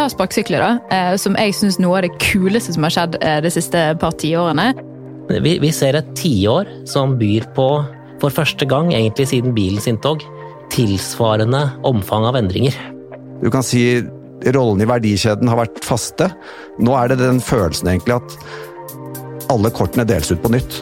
ta sparkesykler, da, som jeg syns noe av det kuleste som har skjedd de siste par tiårene. Vi, vi ser et tiår som byr på, for første gang egentlig siden bilens inntog, tilsvarende omfang av endringer. Du kan si rollene i verdikjeden har vært faste. Nå er det den følelsen egentlig at alle kortene deles ut på nytt.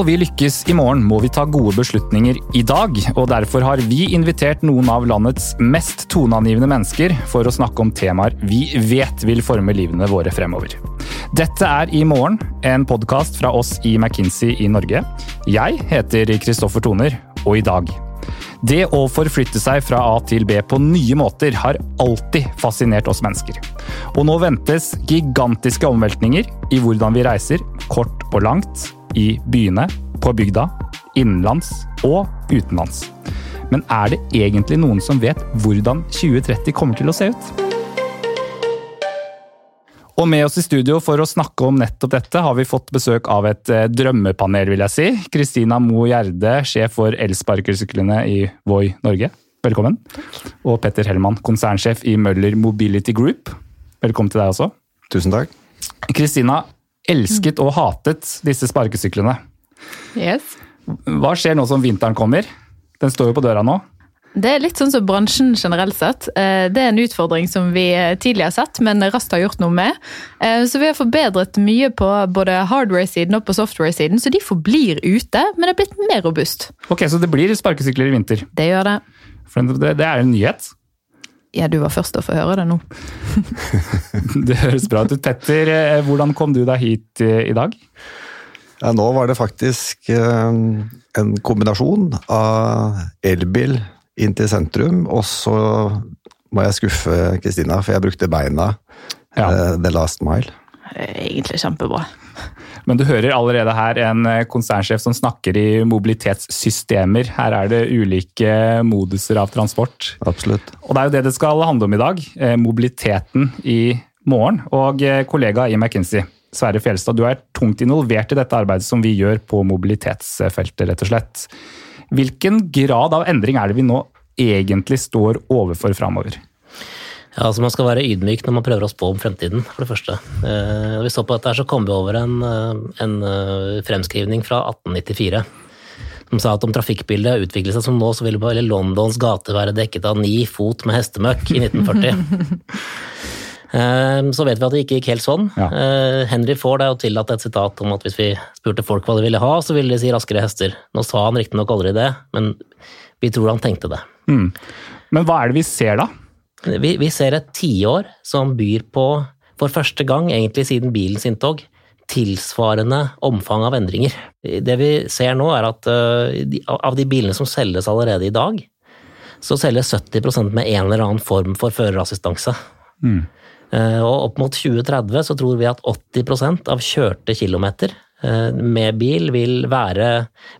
Skal vi lykkes i morgen, må vi ta gode beslutninger i dag. og Derfor har vi invitert noen av landets mest toneangivende mennesker for å snakke om temaer vi vet vil forme livene våre fremover. Dette er I morgen, en podkast fra oss i McKinsey i Norge. Jeg heter Kristoffer Toner, og i dag det å forflytte seg fra A til B på nye måter har alltid fascinert oss mennesker. Og nå ventes gigantiske omveltninger i hvordan vi reiser, kort og langt, i byene, på bygda, innenlands og utenlands. Men er det egentlig noen som vet hvordan 2030 kommer til å se ut? Og med oss i studio for å snakke om nettopp dette, har vi fått besøk av et eh, drømmepanel, vil jeg si. Kristina Mo Gjerde, sjef for elsparkesyklene i Voi Norge. Velkommen. Og Petter Hellmann, konsernsjef i Møller Mobility Group. Velkommen til deg også. Tusen takk. Kristina, elsket og hatet disse sparkesyklene. Yes. Hva skjer nå som vinteren kommer? Den står jo på døra nå. Det er litt sånn som bransjen generelt sett. Eh, det er en utfordring som vi tidligere har sett, men raskt har gjort noe med. Eh, så vi har forbedret mye på både hardware-siden og på software-siden, så de forblir ute, men det er blitt mer robust. Ok, Så det blir sparkesykler i vinter? Det gjør det. For det, det er en nyhet? Ja, du var først til å få høre det nå. det høres bra ut. Petter, eh, hvordan kom du deg hit eh, i dag? Ja, nå var det faktisk eh, en kombinasjon av elbil inn til sentrum, og så må jeg skuffe Kristina, for jeg brukte beina ja. the last mile. Egentlig kjempebra. Men du hører allerede her en eh, konsernsjef som snakker i mobilitetssystemer. Her er det ulike moduser av transport. Absolutt. Og det er jo det det skal handle om i dag. Eh, mobiliteten i morgen. Og eh, kollega i McKinsey, Sverre Fjelstad, du er tungt involvert i dette arbeidet som vi gjør på mobilitetsfeltet, rett og slett. Hvilken grad av endring er det vi nå egentlig står overfor framover? Ja, altså Man skal være ydmyk når man prøver å spå om fremtiden, for det første. Eh, når vi så på dette, her, så kom vi over en, eh, en eh, fremskrivning fra 1894 som sa at om trafikkbildet utviklet seg som nå, så ville bare Londons gater være dekket av ni fot med hestemøkk i 1940. Så vet vi at det ikke gikk helt sånn. Ja. Henry Ford er jo tillatt et sitat om at hvis vi spurte folk hva de ville ha, så ville de si raskere hester. Nå sa han riktignok aldri det, men vi tror han tenkte det. Mm. Men hva er det vi ser da? Vi, vi ser et tiår som byr på, for første gang egentlig siden bilens inntog, tilsvarende omfang av endringer. Det vi ser nå, er at uh, av de bilene som selges allerede i dag, så selges 70% med en eller annen form for førerassistanse. Mm. Uh, og opp mot 2030 så tror vi at 80% av kjørte kilometer uh, med bil vil være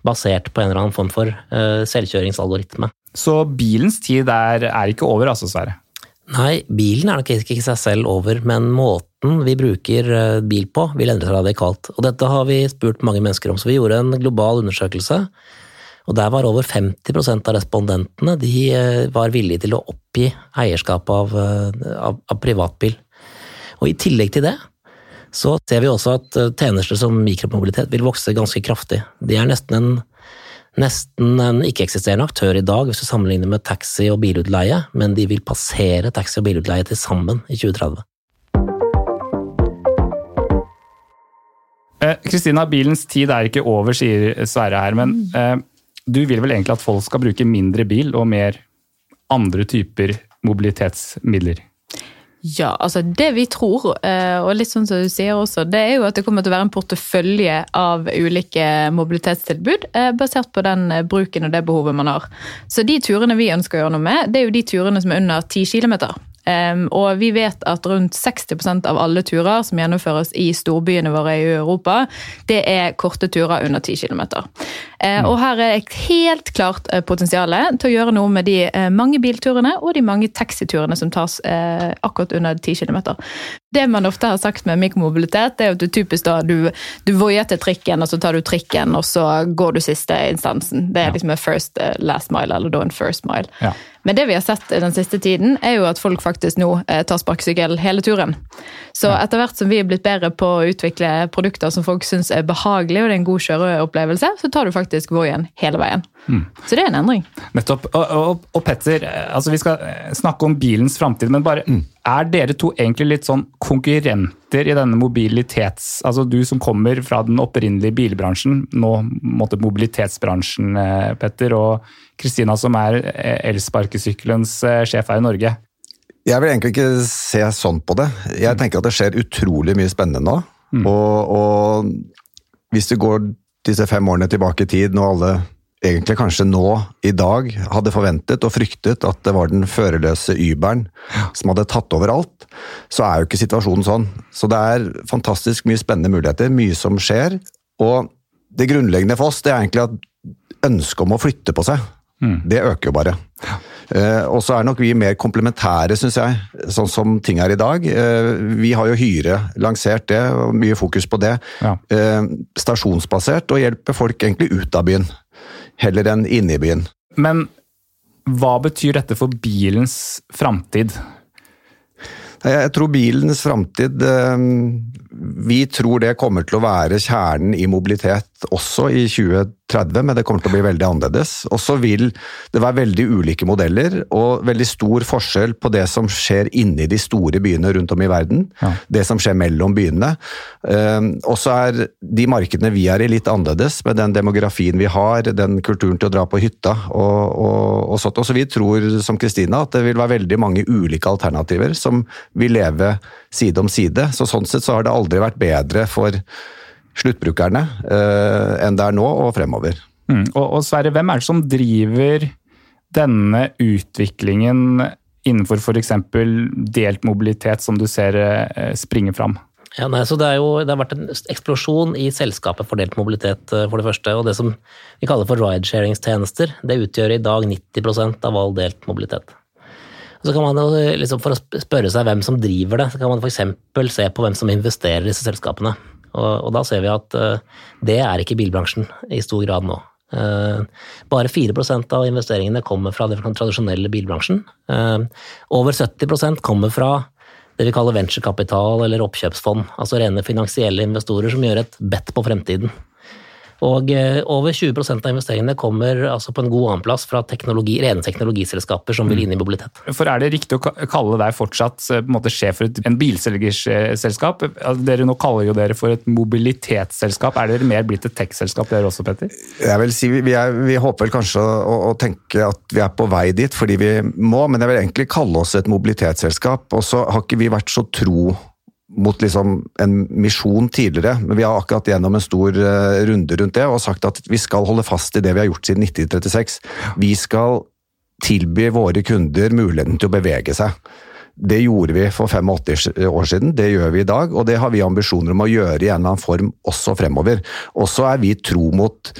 basert på en eller annen form for selvkjøringsalgoritme. Så bilens tid er, er ikke over, altså, Sverre? Nei, bilen er nok ikke seg selv over, men måten vi bruker eh, bil på vil endre seg radikalt. Og dette har vi spurt mange mennesker om, så vi gjorde en global undersøkelse. Og der var over 50% av respondentene de eh, var villige til å oppgi eierskap av, eh, av, av privatbil. Og i tillegg til det så ser vi også at tjenester som mikromobilitet vil vokse ganske kraftig. De er nesten en nesten en ikke-eksisterende aktør i dag hvis du sammenligner med taxi og bilutleie, men de vil passere taxi og bilutleie til sammen i 2030. Eh, Kristina, eh, bilens tid er ikke over, sier Sverre her. Men eh, du vil vel egentlig at folk skal bruke mindre bil og mer andre typer mobilitetsmidler? Ja, altså det vi tror, eh, og litt sånn som du sier også, det er jo at det kommer til å være en portefølje av ulike mobilitetstilbud eh, basert på den eh, bruken og det behovet man har. Så de turene vi ønsker å gjøre noe med, det er jo de turene som er under 10 km. Um, og vi vet at rundt 60% av alle turer som gjennomføres i storbyene våre i Europa, det er korte turer under 10 km. Uh, og her er et helt klart uh, potensial til å gjøre noe med de uh, mange bilturene og de mange taxiturene som tas akkurat under 10 km. Det man ofte har sagt med mikromobilitet, er at du typisk da du, du voier til trikken, og så tar du trikken, og så går du siste instansen. Det er liksom en first last mile, eller da en first mile. Ja. Men det vi har sett den siste tiden, er jo at folk faktisk nå eh, tar sparkesykkel hele turen. Så etter hvert som vi er blitt bedre på å utvikle produkter som folk syns er behagelige, og det er en god kjøreopplevelse, så tar du faktisk Voien hele veien. Mm. Så det er en endring. Nettopp. Og, og, og Petter, altså vi skal snakke om bilens framtid, men bare mm. er dere to egentlig litt sånn konkurrenter i denne mobilitets... Altså du som kommer fra den opprinnelige bilbransjen, nå måtte mobilitetsbransjen, eh, Petter, og Kristina som er eh, elsparkesykkelens eh, sjef her i Norge. Jeg vil egentlig ikke se sånn på det. Jeg tenker at det skjer utrolig mye spennende nå. Mm. Og, og hvis du går disse fem årene tilbake i tid, når alle egentlig kanskje nå, i dag, hadde forventet og fryktet at det var den førerløse Uberen som hadde tatt over alt, så er jo ikke situasjonen sånn. Så det er fantastisk mye spennende muligheter, mye som skjer. Og det grunnleggende for oss det er egentlig at ønsket om å flytte på seg, mm. det øker jo bare. Uh, og så er nok vi mer komplementære, syns jeg, sånn som ting er i dag. Uh, vi har jo Hyre lansert det, og mye fokus på det. Ja. Uh, stasjonsbasert, og hjelper folk egentlig ut av byen heller enn inne i byen. Men hva betyr dette for bilens framtid? Jeg tror bilens framtid eh, Vi tror det kommer til å være kjernen i mobilitet også i 2030. men det kommer til å bli veldig annerledes. Og så vil det være veldig ulike modeller og veldig stor forskjell på det som skjer inni de store byene rundt om i verden. Ja. Det som skjer mellom byene. Ehm, og så er de markedene vi er i litt annerledes, med den demografien vi har, den kulturen til å dra på hytta og, og, og sånt. Og så vi tror, som Kristina, at det vil være veldig mange ulike alternativer som vil leve side om side. Så sånn sett så har det aldri vært bedre for sluttbrukerne eh, enn det er nå og fremover. Mm. Og, og Sverre, hvem er det som driver denne utviklingen innenfor f.eks. delt mobilitet, som du ser eh, springe fram? Ja, nei, så det, jo, det, har vært en eksplosjon i selskapet for delt mobilitet, eh, for det første. Og det som vi kaller for ridesharingstjenester, det utgjør i dag 90% av all delt mobilitet. Så kan man jo, liksom, For å spørre seg hvem som driver det, så kan man f.eks. se på hvem som investerer i disse selskapene. Og, og da ser vi at uh, det er ikke bilbransjen i stor grad nå. Uh, bare 4 av investeringene kommer fra den tradisjonelle bilbransjen. Uh, over 70% kommer fra det vi kaller venturekapital eller oppkjøpsfond. Altså rene finansielle investorer som gjør et bet på fremtiden. Og eh, over 20% av investeringene kommer altså på en god annenplass fra teknologi, rene teknologiselskaper som vil inn i mobilitet. For Er det riktig å kalle deg fortsatt eh, på en måte sjef for et, en bilselgerselskap? Dere nå kaller jo dere for et mobilitetsselskap. Er dere mer blitt et tech-selskap dere også, Petter? Jeg vil si, vi, er, vi håper vel kanskje å, å, tenke at vi er på vei dit fordi vi må, men jeg vil egentlig kalle oss et mobilitetsselskap. Og så har ikke vi vært så tro mot liksom en misjon tidligere, men vi har akkurat gjennom en stor uh, runde rundt det og sagt at vi skal holde fast i det vi har gjort siden 1936. Vi skal tilby våre kunder muligheten til å bevege seg. Det gjorde vi for 85 år siden, det gjør vi i dag, og det har vi ambisjoner om å gjøre i en eller annen form også fremover. Og så er vi tro mot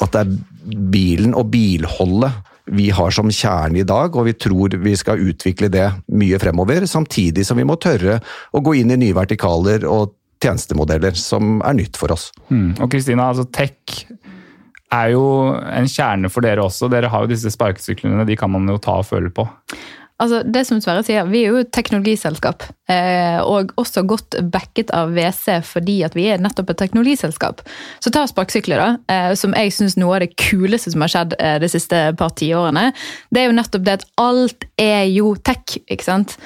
at det er bilen og bilholdet vi har som kjerne i dag, og vi tror vi skal utvikle det mye fremover. Samtidig som vi må tørre å gå inn i nye vertikaler og tjenestemodeller som er nytt for oss. Mm. Og Kristina, altså tech er jo en kjerne for dere også. Dere har jo disse sparkesyklene, de kan man jo ta og føle på. Altså, det som Sverre sier, Vi er jo et teknologiselskap, eh, og også godt backet av WC fordi at vi er nettopp et teknologiselskap. Så ta sparkesykler, da, eh, som jeg syns noe av det kuleste som har skjedd eh, de siste par tiårene. Det er jo nettopp det at alt er jo tech, ikke sant.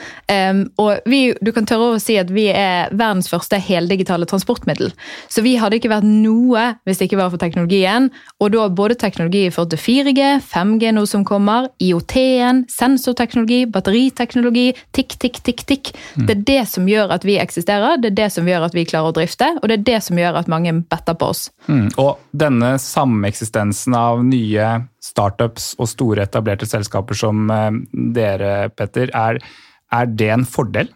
Og vi, du kan tørre å si at vi er verdens første heldigitale transportmiddel. Så vi hadde ikke vært noe hvis det ikke var for teknologien. Og da både teknologi i forhold til 4G, 5G, noe som kommer, IOT-en, sensorteknologi batteriteknologi, tikk, tikk, tikk, tikk. Mm. Det er det som gjør at vi eksisterer, det er det som gjør at vi klarer å drifte, og det er det som gjør at mange better på oss. Mm. Og denne sameksistensen av nye startups og store etablerte selskaper som eh, dere, Petter, er Er det en fordel?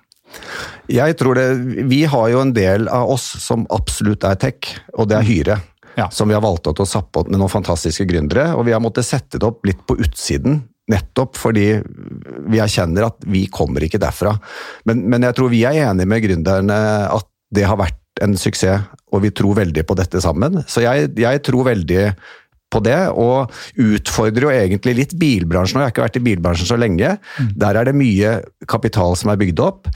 Jeg tror det, Vi har jo en del av oss som absolutt er tech, og det er Hyre. Ja. Som vi har valgt å sappe opp med noen fantastiske gründere. Og vi har måttet sette det opp litt på utsiden, nettopp fordi vi erkjenner at vi kommer ikke derfra. Men, men jeg tror vi er enige med gründerne at det har vært en suksess, og vi tror veldig på dette sammen. Så jeg, jeg tror veldig på det, og utfordrer jo egentlig litt bilbransjen. og Jeg har ikke vært i bilbransjen så lenge. Der er det mye kapital som er bygd opp,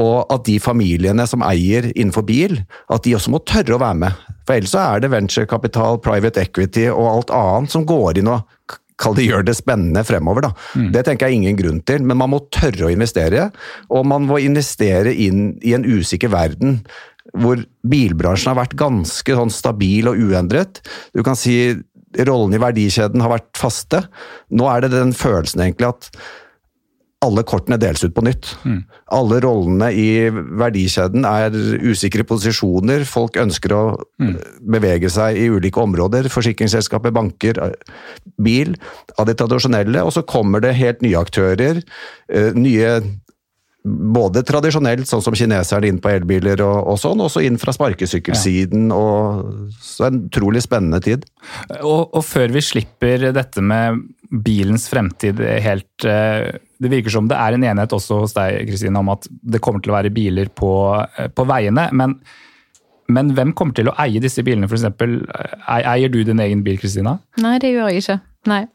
og at de familiene som eier innenfor bil, at de også må tørre å være med. For ellers så er det venturekapital, private equity og alt annet som går inn og kall det gjør det spennende fremover. Da. Det tenker jeg ingen grunn til, men man må tørre å investere. Og man må investere inn i en usikker verden hvor bilbransjen har vært ganske sånn stabil og uendret. Du kan si rollene i verdikjeden har vært faste. Nå er det den følelsen egentlig at alle kortene deles ut på nytt. Alle rollene i verdikjeden er usikre posisjoner. Folk ønsker å bevege seg i ulike områder. Forsikringsselskaper, banker, bil. Av det tradisjonelle. Og så kommer det helt nye aktører. eh, Nye både tradisjonelt, sånn som kineserne inn på elbiler og, og sånn, også inn fra sparkesykkelsiden. og Så en utrolig spennende tid. Og, og før vi slipper dette med bilens fremtid helt eh, Det virker som det er en enighet også hos deg Kristine, om at det kommer til å være biler på, eh, på veiene. Men, men hvem kommer til å eie disse bilene, f.eks.? Eier du din egen bil, Kristina? Nei, det gjør jeg ikke. Nei.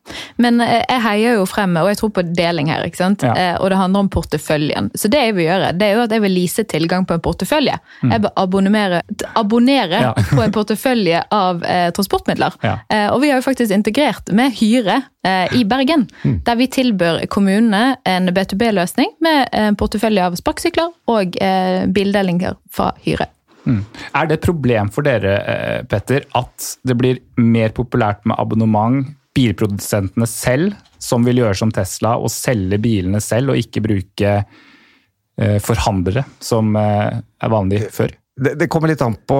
Men eh, jeg heier jo frem, og jeg tror på deling her. ikke sant? Ja. Eh, Og det handler om porteføljen. Så det jeg vil gjøre, det er jo at jeg vil lease tilgang på en portefølje. Jeg vil abonnere, abonnere Mm. Ja. på en portefølje av eh, transportmidler. Ja. Eh, og vi har jo faktisk integrert med Hyre eh, i Bergen. Mm. Der vi tilbør kommunene en B2B-løsning med en portefølje av sparkesykler og eh, bildelinger fra Hyre. Er det et problem for dere, eh, Petter, at det blir mer populært med abonnement, bilprodusentene selv, som vil gjøre som Tesla, og selge bilene selv, og ikke bruke eh, forhandlere, som eh, er vanlig før? Det, det kommer litt an på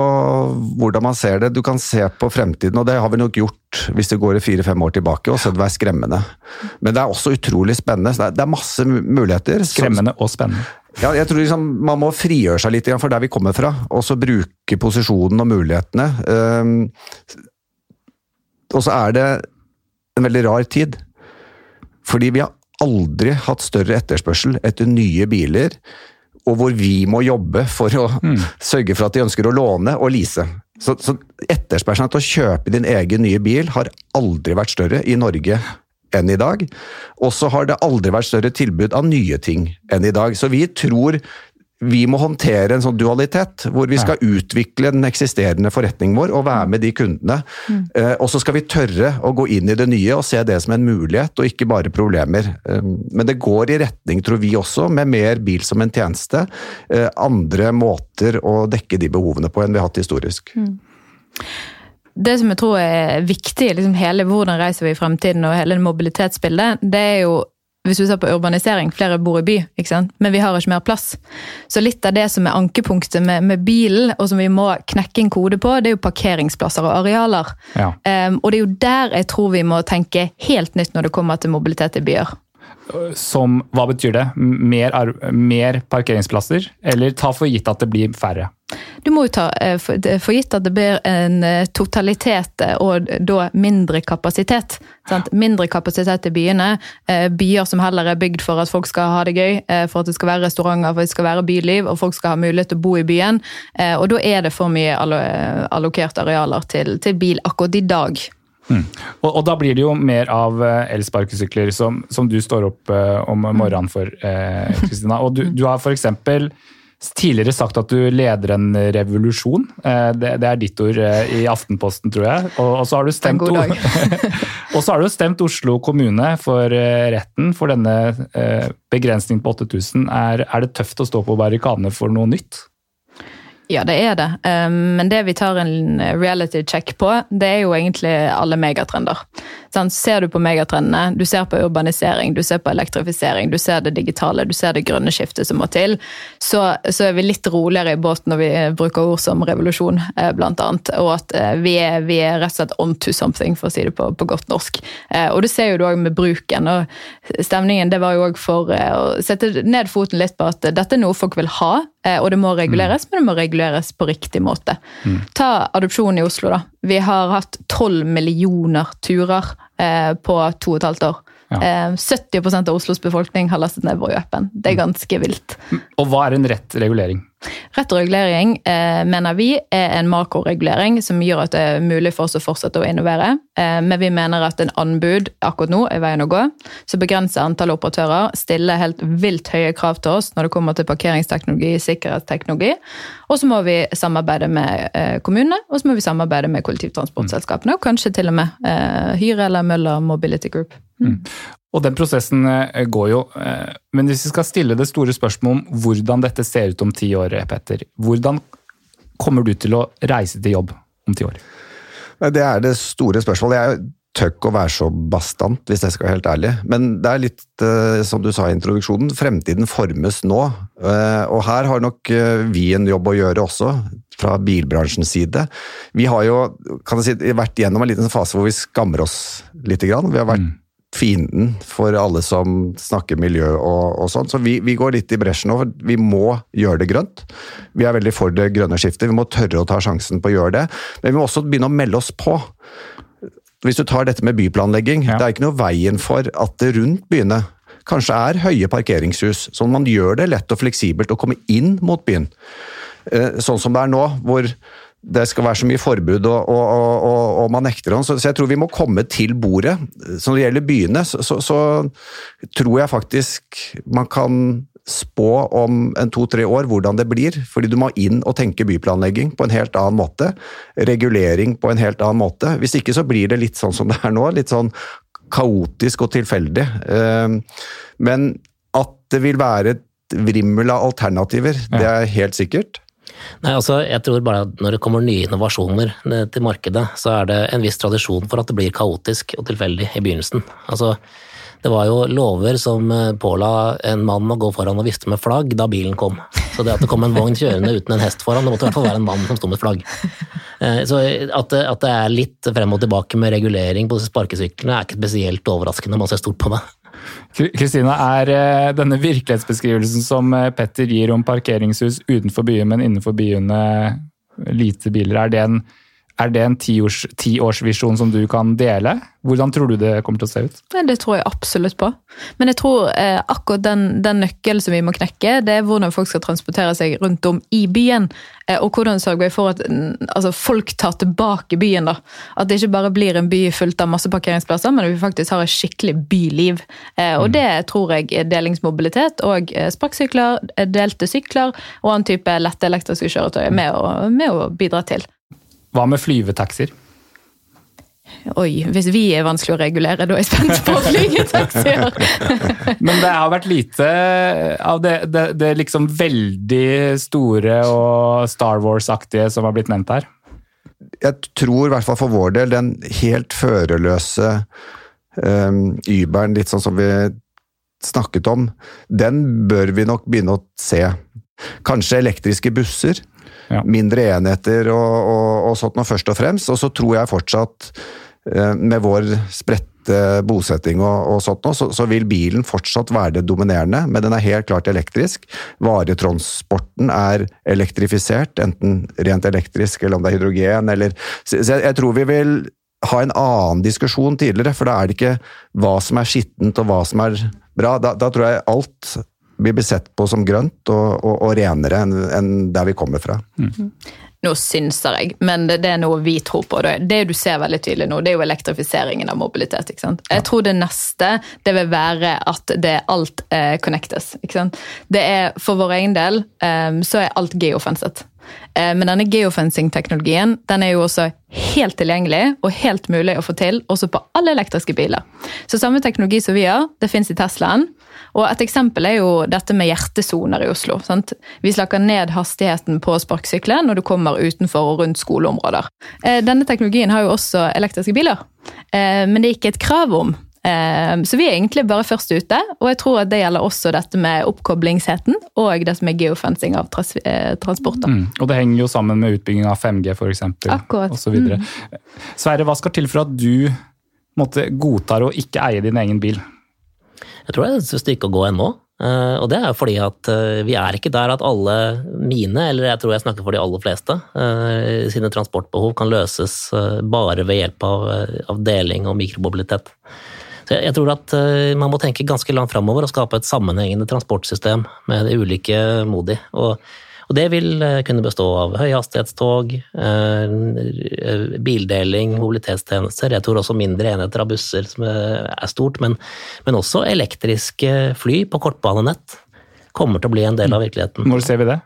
hvordan man ser det. Du kan se på fremtiden, og det har vi nok gjort hvis det går fire-fem år tilbake, og så det være skremmende. Men det er også utrolig spennende. Det er, det er masse muligheter. Skremmende og spennende. Ja, jeg tror liksom Man må frigjøre seg litt for der vi kommer fra, og så bruke posisjonen og mulighetene. Ehm, og så er det en veldig rar tid. Fordi vi har aldri hatt større etterspørsel etter nye biler, og hvor vi må jobbe for å sørge for at de ønsker å låne og lease. Så, så etterspørselen til å kjøpe din egen nye bil har aldri vært større i Norge enn i dag. Og så har det aldri vært større tilbud av nye ting enn i dag. Så vi tror vi må håndtere en sånn dualitet, hvor vi skal utvikle den eksisterende forretningen vår og være med de kundene. Eh, og så skal vi tørre å gå inn i det nye og se det som en mulighet, og ikke bare problemer. Eh, men det går i retning, tror vi også, med mer bil som en tjeneste. Eh, andre måter å dekke de behovene på enn vi har hatt historisk. det som jeg tror er viktig, liksom hele hvordan reiser vi i fremtiden og hele mobilitetsbildet, det er jo hvis du ser på urbanisering, flere bor i by, men vi har ikke mer plass. Så litt av det som er ankepunktet med, med bilen, og som vi må knekke en kode på, det er jo parkeringsplasser og arealer. Ja. Um, og det er jo der jeg tror vi må tenke helt nytt når det kommer til mobilitet i byer. Som, hva betyr det? Mer, mer parkeringsplasser? Eller ta for gitt at det blir færre? Du må jo ta eh, for for gitt at det blir en eh, totalitet eh, og da mindre kapasitet. Sant? Mindre kapasitet i byene. Byer som heller er bygd for at folk skal ha det gøy, for at det skal være restauranter, for at det skal være byliv, og folk skal ha mulighet til å bo i byen. Og da er det for mye allo- allokerte arealer til, til bil akkurat i dag. Og, og da blir det jo mer av elsparkesykler som, som du står opp om morgenen for, Kristina. Og du, du har f.eks. tidligere sagt at du leder en revolusjon. Eh, det, det er ditt ord eh, i Aftenposten, tror jeg. Og, og så har du stemt, og så har du stemt Oslo kommune for eh, retten for denne begrensningen på 8000. Er, er det tøft å stå på barrikadene for noe nytt? Ja, det er det. Um, men det vi tar en reality check på, det er jo egentlig alle megatrender. Ser du på megatrendene, du ser på urbanisering, du ser på elektrifisering, du ser det digitale, du ser det grønne skiftet som må til, så, er vi litt roligere i båten når vi bruker ord som revolusjon, eh, blant annet. Og at eh, vi er, vi er rett og slett on to something, for å si det på, på godt norsk. Eh, og det ser jo du òg med bruken. og Stemningen det var jo òg for å sette ned foten litt på at dette er noe folk vil ha, og det må reguleres, mm. men det må reguleres på riktig måte. Mm. Ta adopsjon i Oslo, da. Vi har hatt tolv millioner turer eh, på to og et halvt år. Ja. Eh, 70% av Oslos befolkning har lastet ned Brøyøpen. Det er mm. ganske vilt. Og hva er en rett regulering? Rett regulering eh, mener vi er en makroregulering som gjør at det er mulig for oss å fortsette å innovere. Eh, men vi mener at en anbud akkurat nå er veien å gå. Så begrenser antallet operatører, stiller helt vilt høye krav til oss når det kommer til parkeringsteknologi, sikkerhetsteknologi. Og så må vi samarbeide med eh, kommunene, og så må vi samarbeide med kollektivtransportselskapene. Og kanskje til og med eh, Hyre eller Møller Mobility Group. Mm. Og den prosessen eh, går jo. Eh, men hvis vi skal stille det store spørsmålet om hvordan dette ser ut om ti år, Petter. Hvordan kommer du til å reise til jobb om ti år? Det er det store spørsmålet. Jeg tør ikke å være så bastant, hvis jeg skal være helt ærlig. Men det er litt eh, som du sa i introduksjonen, fremtiden formes nå. Og her har nok vi en jobb å gjøre også, fra bilbransjens side. Vi har jo kan jeg si, vært gjennom en liten fase hvor vi skammer oss litt. Vi har vært mm fienden for alle som snakker miljø og, og sånn. Så vi, vi, går litt i bresjen nå. Vi må gjøre det grønt. Vi er veldig for det grønne skiftet. Vi må tørre å ta sjansen på å gjøre det. Men vi må også begynne å melde oss på. Hvis du tar dette med byplanlegging, ja. det er ikke noe veien for at det rundt byene kanskje er høye parkeringshus, sånn man gjør det lett og fleksibelt å komme inn mot byen. Eh, sånn som det er nå, hvor det skal være så mye forbud, og, og, og, og man nekter den. Så, så, jeg tror vi må komme til bordet. Så når det gjelder byene, så, så, så tror jeg faktisk man kan spå om en to-tre år hvordan det blir. Fordi du må inn og tenke byplanlegging på en helt annen måte. Regulering på en helt annen måte. Hvis ikke så blir det litt sånn som det er nå. Litt sånn kaotisk og tilfeldig. Ehm, men at det vil være et vrimmel av alternativer, det er helt sikkert. Nei, altså, jeg tror bare at Når det kommer nye innovasjoner eh, til markedet, så er det en viss tradisjon for at det blir kaotisk og tilfeldig i begynnelsen. Altså, det var jo lover som eh, påla en mann å gå foran og vifte med flagg da bilen kom. Så det at det kom en vogn kjørende uten en hest foran, det måtte i hvert fall være en mann som sto med flagg. Eh, så at det, at det er litt frem og tilbake med regulering på sparkesyklene, er ikke spesielt overraskende. Man ser stort på det. Kristina, er eh, denne virkelighetsbeskrivelsen som eh, Petter gir om parkeringshus utenfor byen, men innenfor byene lite biler, er det en er det en tiårsvisjon som du kan dele? Hvordan tror du det kommer til å se ut? Det tror jeg absolutt på. Men jeg tror eh, akkurat den, den nøkkelen som vi må knekke, det er hvordan folk skal transportere seg rundt om i byen. Eh, og hvordan sørger vi for at altså, folk tar tilbake byen. da. At det ikke bare blir en by fullt av masse parkeringsplasser, men at vi faktisk har et skikkelig byliv. Eh, og mm. det tror jeg er delingsmobilitet og eh, sparkesykler, eh, delte sykler og annen type lette elektriske kjøretøy med å, med å bidra til. Hva med flyvetaxier? Oi, hvis vi er vanskelig å regulere, da er jeg spent på flygetaxier. Men det har vært lite av det, det, det liksom veldig store og Star Wars-aktige som har blitt nevnt her? Jeg tror i hvert fall for vår del den helt førerløse um, Uberen, litt sånn som vi snakket om, den bør vi nok begynne å se. Kanskje elektriske busser. Ja. Mindre enheter og, og, og sånt noe, først og fremst. Og så tror jeg fortsatt, eh, med vår spredte bosetting og, og sånt noe, så, så, vil bilen fortsatt være det dominerende, men den er helt klart elektrisk. Varetransporten er elektrifisert, enten rent elektrisk eller om det er hydrogen eller Så jeg, jeg tror vi vil ha en annen diskusjon tidligere, for da er det ikke hva som er skittent og hva som er bra. Da, da tror jeg alt blir besett på som grønt og, og, og renere enn en der vi kommer fra. Mm. Nå synser jeg, men det, det, er noe vi tror på. Det, det du ser veldig tydelig nå, det er jo elektrifiseringen av mobilitet. ikke sant? Jeg tror det neste det vil være at det alt eh, connectes. ikke sant? Det er, For vår egen del eh, så er alt geofenset. Eh, men denne geofencing-teknologien den er jo også helt tilgjengelig og helt mulig å få til også på alle elektriske biler. Så samme teknologi som vi har, det fins i Teslaen. Og Et eksempel er jo dette med hjertesoner i Oslo. Sant? Vi slakker ned hastigheten på sparkesykler når du kommer utenfor og rundt skoleområder. Eh, denne teknologien har jo også elektriske biler, eh, men det er ikke et krav om. Eh, så vi er egentlig bare først ute, og jeg tror at det gjelder også dette med oppkoblingsheten og det som er geofencing av trans transporter. Mm, og det henger jo sammen med utbygging av 5G f.eks. osv. Mm. Sverre, hva skal til for at du måtte, godtar å ikke eie din egen bil? Jeg tror det er et stykke å gå ennå. Uh, og det er fordi at uh, vi er ikke der at alle mine, eller jeg tror jeg snakker for de aller fleste, uh, sine transportbehov kan løses bare ved hjelp av, av deling og mikromobilitet. Så jeg, jeg tror at man må tenke ganske langt framover og skape et sammenhengende transportsystem med de ulike modi. Og og det vil eh, kunne bestå av høyhastighetstog, eh, bildeling, mobilitetstjenester. Jeg tror også mindre enheter av busser som er stort, men, men også elektriske fly på kortbanenett kommer til å bli en del av virkeligheten. Når ser vi det?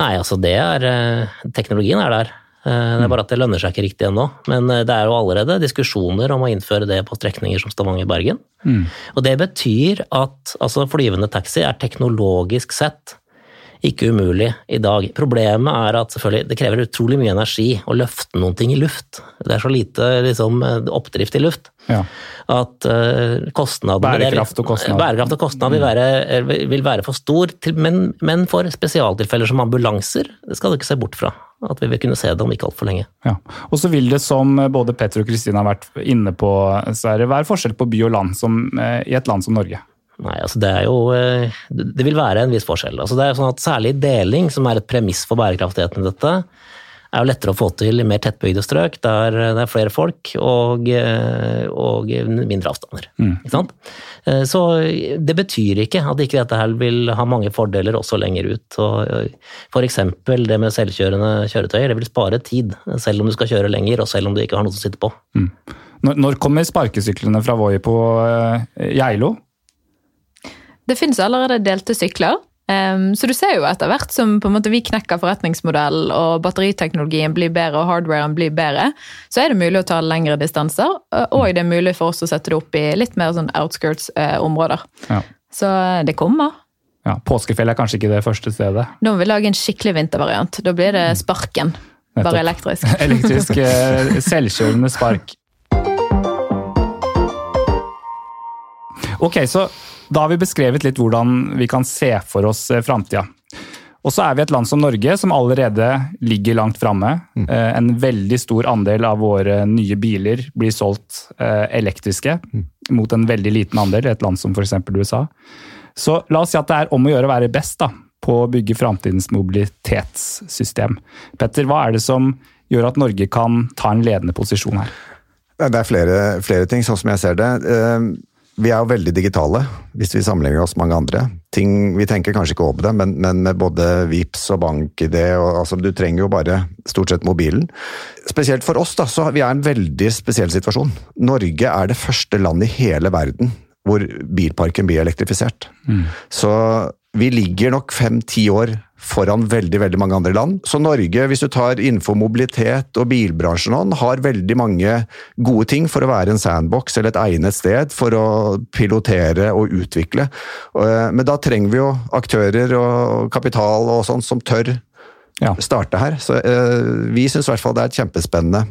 Nei, altså det er eh, Teknologien er der. Det er bare at det lønner seg ikke riktig ennå. Men det er jo allerede diskusjoner om å innføre det på strekninger som Stavanger-Bergen. Mm. Og det betyr at altså, flyvende taxi er teknologisk sett ikke umulig i dag. Problemet er at selvfølgelig, det krever utrolig mye energi å løfte noen ting i luft. Det er så lite liksom, oppdrift i luft ja. at uh, kostnadene Bærekraft og kostnad. Bærekraft og kostnad vil være, vil være for stor, til, men, men, for spesialtilfeller som ambulanser, det skal du ikke se bort fra. At vi vil kunne se det om ikke altfor lenge. Ja. Og så vil det, som både Petter og Kristine har vært inne på, Sverre, være forskjell på by og land som, eh, i et land som Norge. Nei, altså det er jo eh, Det vil være en viss forskjell. Altså det er sånn at Særlig deling, som er et premiss for bærekraftigheten i dette, er jo lettere å få til i mer tettbygde strøk der det er flere folk og, eh, og mindre avstander. Mm. Ikke sant? Eh, så det betyr ikke at ikke dette her vil ha mange fordeler også lenger ut. F.eks. det med selvkjørende kjøretøyer. Det vil spare tid, selv om du skal kjøre lenger og selv om du ikke har noe som sitter på. Mm. Når kommer sparkesyklene fra Voi på Geilo? Det finnes allerede delte sykler. Um, så du ser jo etter hvert som vi knekker forretningsmodell og batteriteknologien blir bedre og hardwaren blir bedre, så er det mulig å ta lengre distanser. Og det er mulig for oss å sette det opp i litt mer sånn outskirts-områder. Ja. Så det kommer. Ja, Påskefjell er kanskje ikke det første stedet? Nå må vi lage en skikkelig vintervariant. Da blir det sparken. Nettopp. Bare elektrisk. elektrisk eh, selvkjørende spark. Ok, så da har vi beskrevet litt hvordan vi kan se for oss eh, framtida. Og så er vi et land som Norge, som allerede ligger langt framme. Mm. Eh, en veldig stor andel av våre nye biler blir solgt eh, elektriske, mm. mot en veldig liten andel i et land som f.eks. USA. Så la oss si at det er om å gjøre å være best da, på å bygge framtidens mobilitetssystem. Petter, hva er det som gjør at Norge kan ta en ledende posisjon her? Det er flere, flere ting, sånn som jeg ser det. Vi er jo veldig digitale, hvis vi sammenligner oss med mange andre. Ting, vi tenker kanskje ikke over det, men, men med både VIPS og bank-ID altså, Du trenger jo bare stort sett mobilen. Spesielt for oss, da, så vi er en veldig spesiell situasjon. Norge er det første landet i hele verden hvor bilparken blir elektrifisert. Mm. Så vi ligger nok fem-ti år foran veldig veldig mange andre land. Så Norge, hvis du tar innenfor mobilitet og bilbransjen, har veldig mange gode ting for å være en sandbox eller et egnet sted for å pilotere og utvikle. Eh, men da trenger vi jo aktører og kapital og sånn som tør ja. starte her. Så eh, vi syns i hvert fall det er et kjempespennende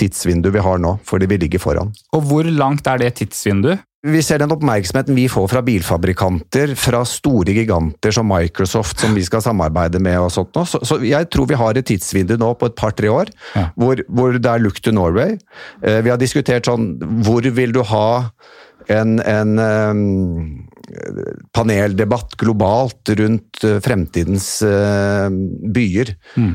tidsvindu vi har nå, fordi vi ligger foran. Og hvor langt er det tidsvinduet? Vi ser den oppmerksomheten vi får fra bilfabrikanter, fra store giganter som Microsoft, som vi skal samarbeide med og sånt nå. Så, så jeg tror vi har et tidsvindu nå på et par-tre år ja. hvor, hvor, det er look to Norway. Eh, vi har diskutert sånn Hvor vil du ha en, en um, paneldebatt globalt rundt uh, fremtidens uh, byer. Mm.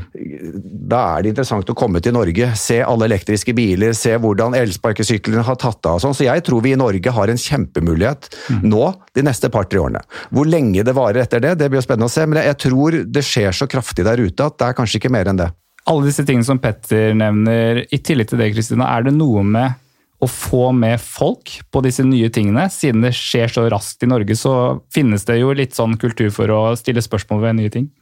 Da er det interessant å komme til Norge, se alle elektriske biler, se hvordan elsparkesyklene har tatt av. Sånn. Så jeg tror vi i Norge har en kjempemulighet mm. nå de neste par-tre årene. Hvor lenge det varer etter det, det blir spennende å se, men jeg tror det skjer så kraftig der ute at det er kanskje ikke mer enn det. Alle disse tingene som Petter nevner, i tillegg til det, Kristina, er det noe med å få med folk på disse nye tingene. Siden det skjer så raskt i Norge, så finnes det jo litt sånn kultur for å stille spørsmål ved nye ting.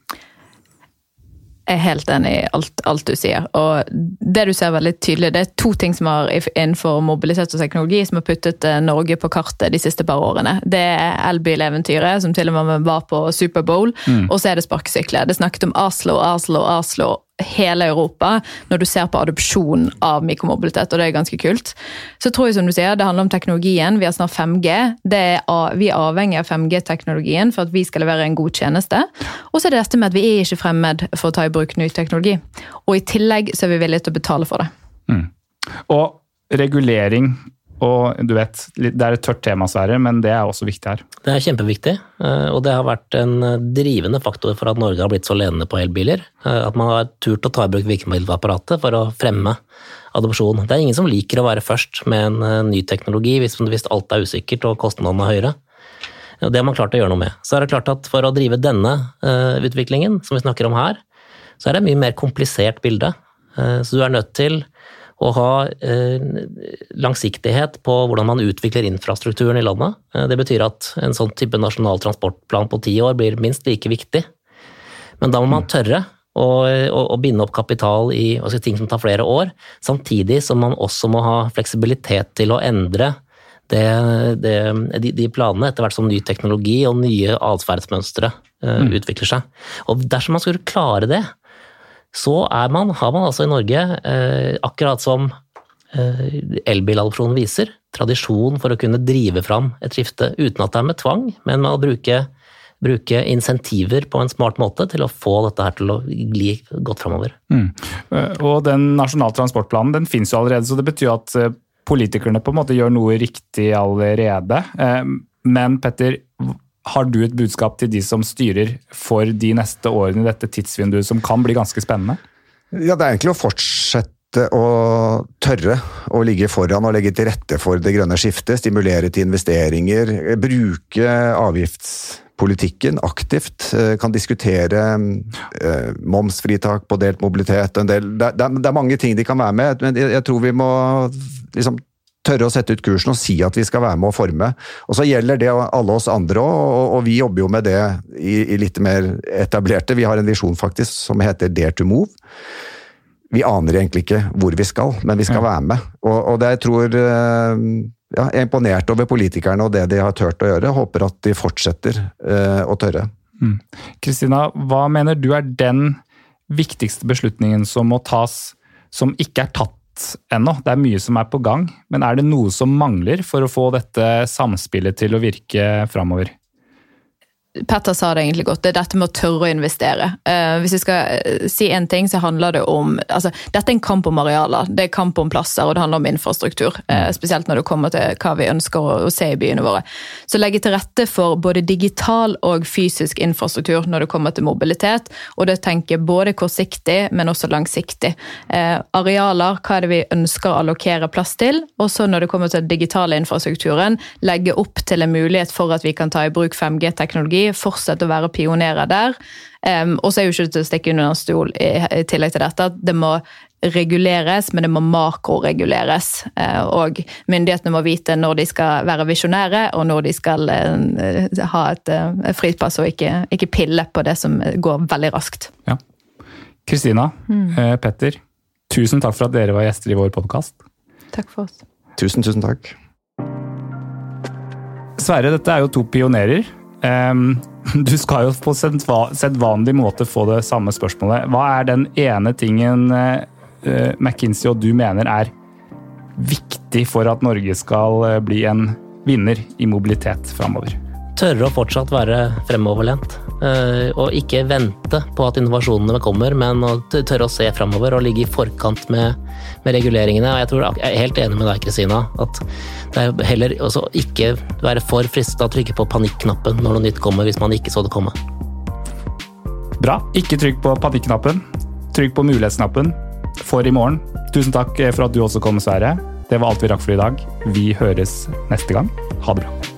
Jeg er helt enig i alt, alt, du sier. Og det du ser veldig tydelig, det er to ting som har innenfor mobilitet og teknologi som har puttet eh, Norge på kartet de siste par årene. Det er elbileventyret, som til og med var på Superbowl, mm. og så er det sparkesykler. Det snakket om Aslo, Aslo, Oslo hele Europa når du ser på adopsjon av mikromobilitet, og det er ganske kult. Så tror jeg som du sier, det handler om teknologien. Vi har snart 5G. Er, vi er avhengig av 5G-teknologien for at vi skal levere en god tjeneste. Og så er det dette med at vi er ikke fremmed for å ta i bruk ny teknologi. Og i tillegg så er vi villige til å betale for det. Mm. Og regulering og du vet, Det er et tørt tema, Sverre, men det er også viktig her. Det er kjempeviktig, eh, og det har vært en drivende faktor for at Norge har blitt så ledende på elbiler. Eh, at man har turt å ta i bruk virkemiddelapparatet for å fremme adopsjon. Det er ingen som liker å være først med en eh, ny teknologi hvis, hvis alt er usikkert og kostnadene er høyere. Det har man klart å gjøre noe med. Så er det klart at for å drive denne utviklingen som vi snakker om her, så er det et mye mer komplisert bilde. Så du er nødt til å ha eh, langsiktighet på hvordan man utvikler infrastrukturen i landet. Eh, det betyr at en sånn type nasjonal transportplan på ti år blir minst like viktig. Men da må man tørre å, å, å binde opp kapital i si, ting som tar flere år, samtidig som man også må ha fleksibilitet til å endre det, det, de, de, planene etter hvert som ny teknologi og nye atferdsmønstre uh, mm. utvikler seg. Og dersom man skulle klare det, så man, har man altså i Norge, eh, akkurat som eh, elbiladopsjonen viser, tradisjon for å kunne drive fram et skifte uten at det er med tvang, men med å bruke, bruke insentiver på en smart måte til å få dette her til å gli godt framover. Mm. Eh, og den nasjonale transportplanen den finnes jo allerede, så det betyr at politikerne på en måte gjør noe riktig allerede. Men Petter, har du et budskap til de som styrer for de neste årene i dette tidsvinduet, som kan bli ganske spennende? Ja, Det er egentlig å fortsette å tørre å ligge foran og legge til rette for det grønne skiftet. Stimulere til investeringer. Bruke avgiftspolitikken aktivt. Eh, kan diskutere eh, momsfritak på delt mobilitet. Del, det, er, mange ting de kan være med, men jeg tror vi må liksom tørre å sette ut kursen og si at vi skal være med å forme. Og så gjelder det alle oss andre òg, og, og, vi jobber jo med det i, i litt mer etablerte. Vi har en visjon faktisk som heter Dare to move. Vi aner egentlig ikke hvor vi skal, men vi skal være med. Og, og det jeg tror eh, ja, Jeg er imponert over politikerne og det de har turt å gjøre. Håper at de fortsetter eh, å tørre. Mm. Kristina, mm. hva mener du er den viktigste beslutningen som må tas som ikke er tatt ennå. Det er mye som er på gang. Men er det noe som mangler for å få dette samspillet til å virke framover? Petter sa det egentlig godt, det er dette med å tørre å investere. Uh, hvis jeg skal eh, si én ting, så handler det om altså, Dette er en kamp om arealer, det er kamp om plasser og det handler om infrastruktur. Uh, spesielt når det kommer til hva vi ønsker å, å, se i byene våre. Så legge til rette for både digital og fysisk infrastruktur når det kommer til mobilitet. Og det tenker både kortsiktig, men også langsiktig. Uh, arealer, hva er det vi ønsker å allokere plass til? Og så når det kommer til den digitale infrastrukturen, legge opp til en mulighet for at vi kan ta i bruk 5G-teknologi fortsette å være pionerer der. Um, og så er jo ikke til å stikke under en stol i, i, tillegg til dette at det må reguleres, men det må makroreguleres. Uh, og myndighetene må vite når de skal være visjonære, og når de skal uh, ha et uh, fripass og ikke, ikke, pille på det som går veldig raskt. Ja. Kristina, mm. Petter, tusen takk for at dere var gjester i vår podkast. Takk for oss. Tusen, tusen takk. Sverre, dette er jo to pionerer. Um, du skal jo på sedvanlig måte få det samme spørsmålet. Hva er den ene tingen uh, McKinsey og du mener er viktig for at Norge skal uh, bli en vinner i mobilitet framover? Tørre å fortsatt være fremoverlent. Uh, og ikke vente på at innovasjonene kommer, men å tørre å se fremover og ligge i forkant med, med reguleringene. Og jeg, tror, jeg er helt enig med deg, Kristina. at det er heller også ikke være for fristet å trykke på panikknappen når noe nytt kommer, hvis man ikke så det komme. Bra. Ikke trykk på panikknappen. Trykk på mulighetsknappen for i morgen. Tusen takk for at du også kom, Sverre. Det var alt vi rakk for i dag. Vi høres neste gang. Ha det bra.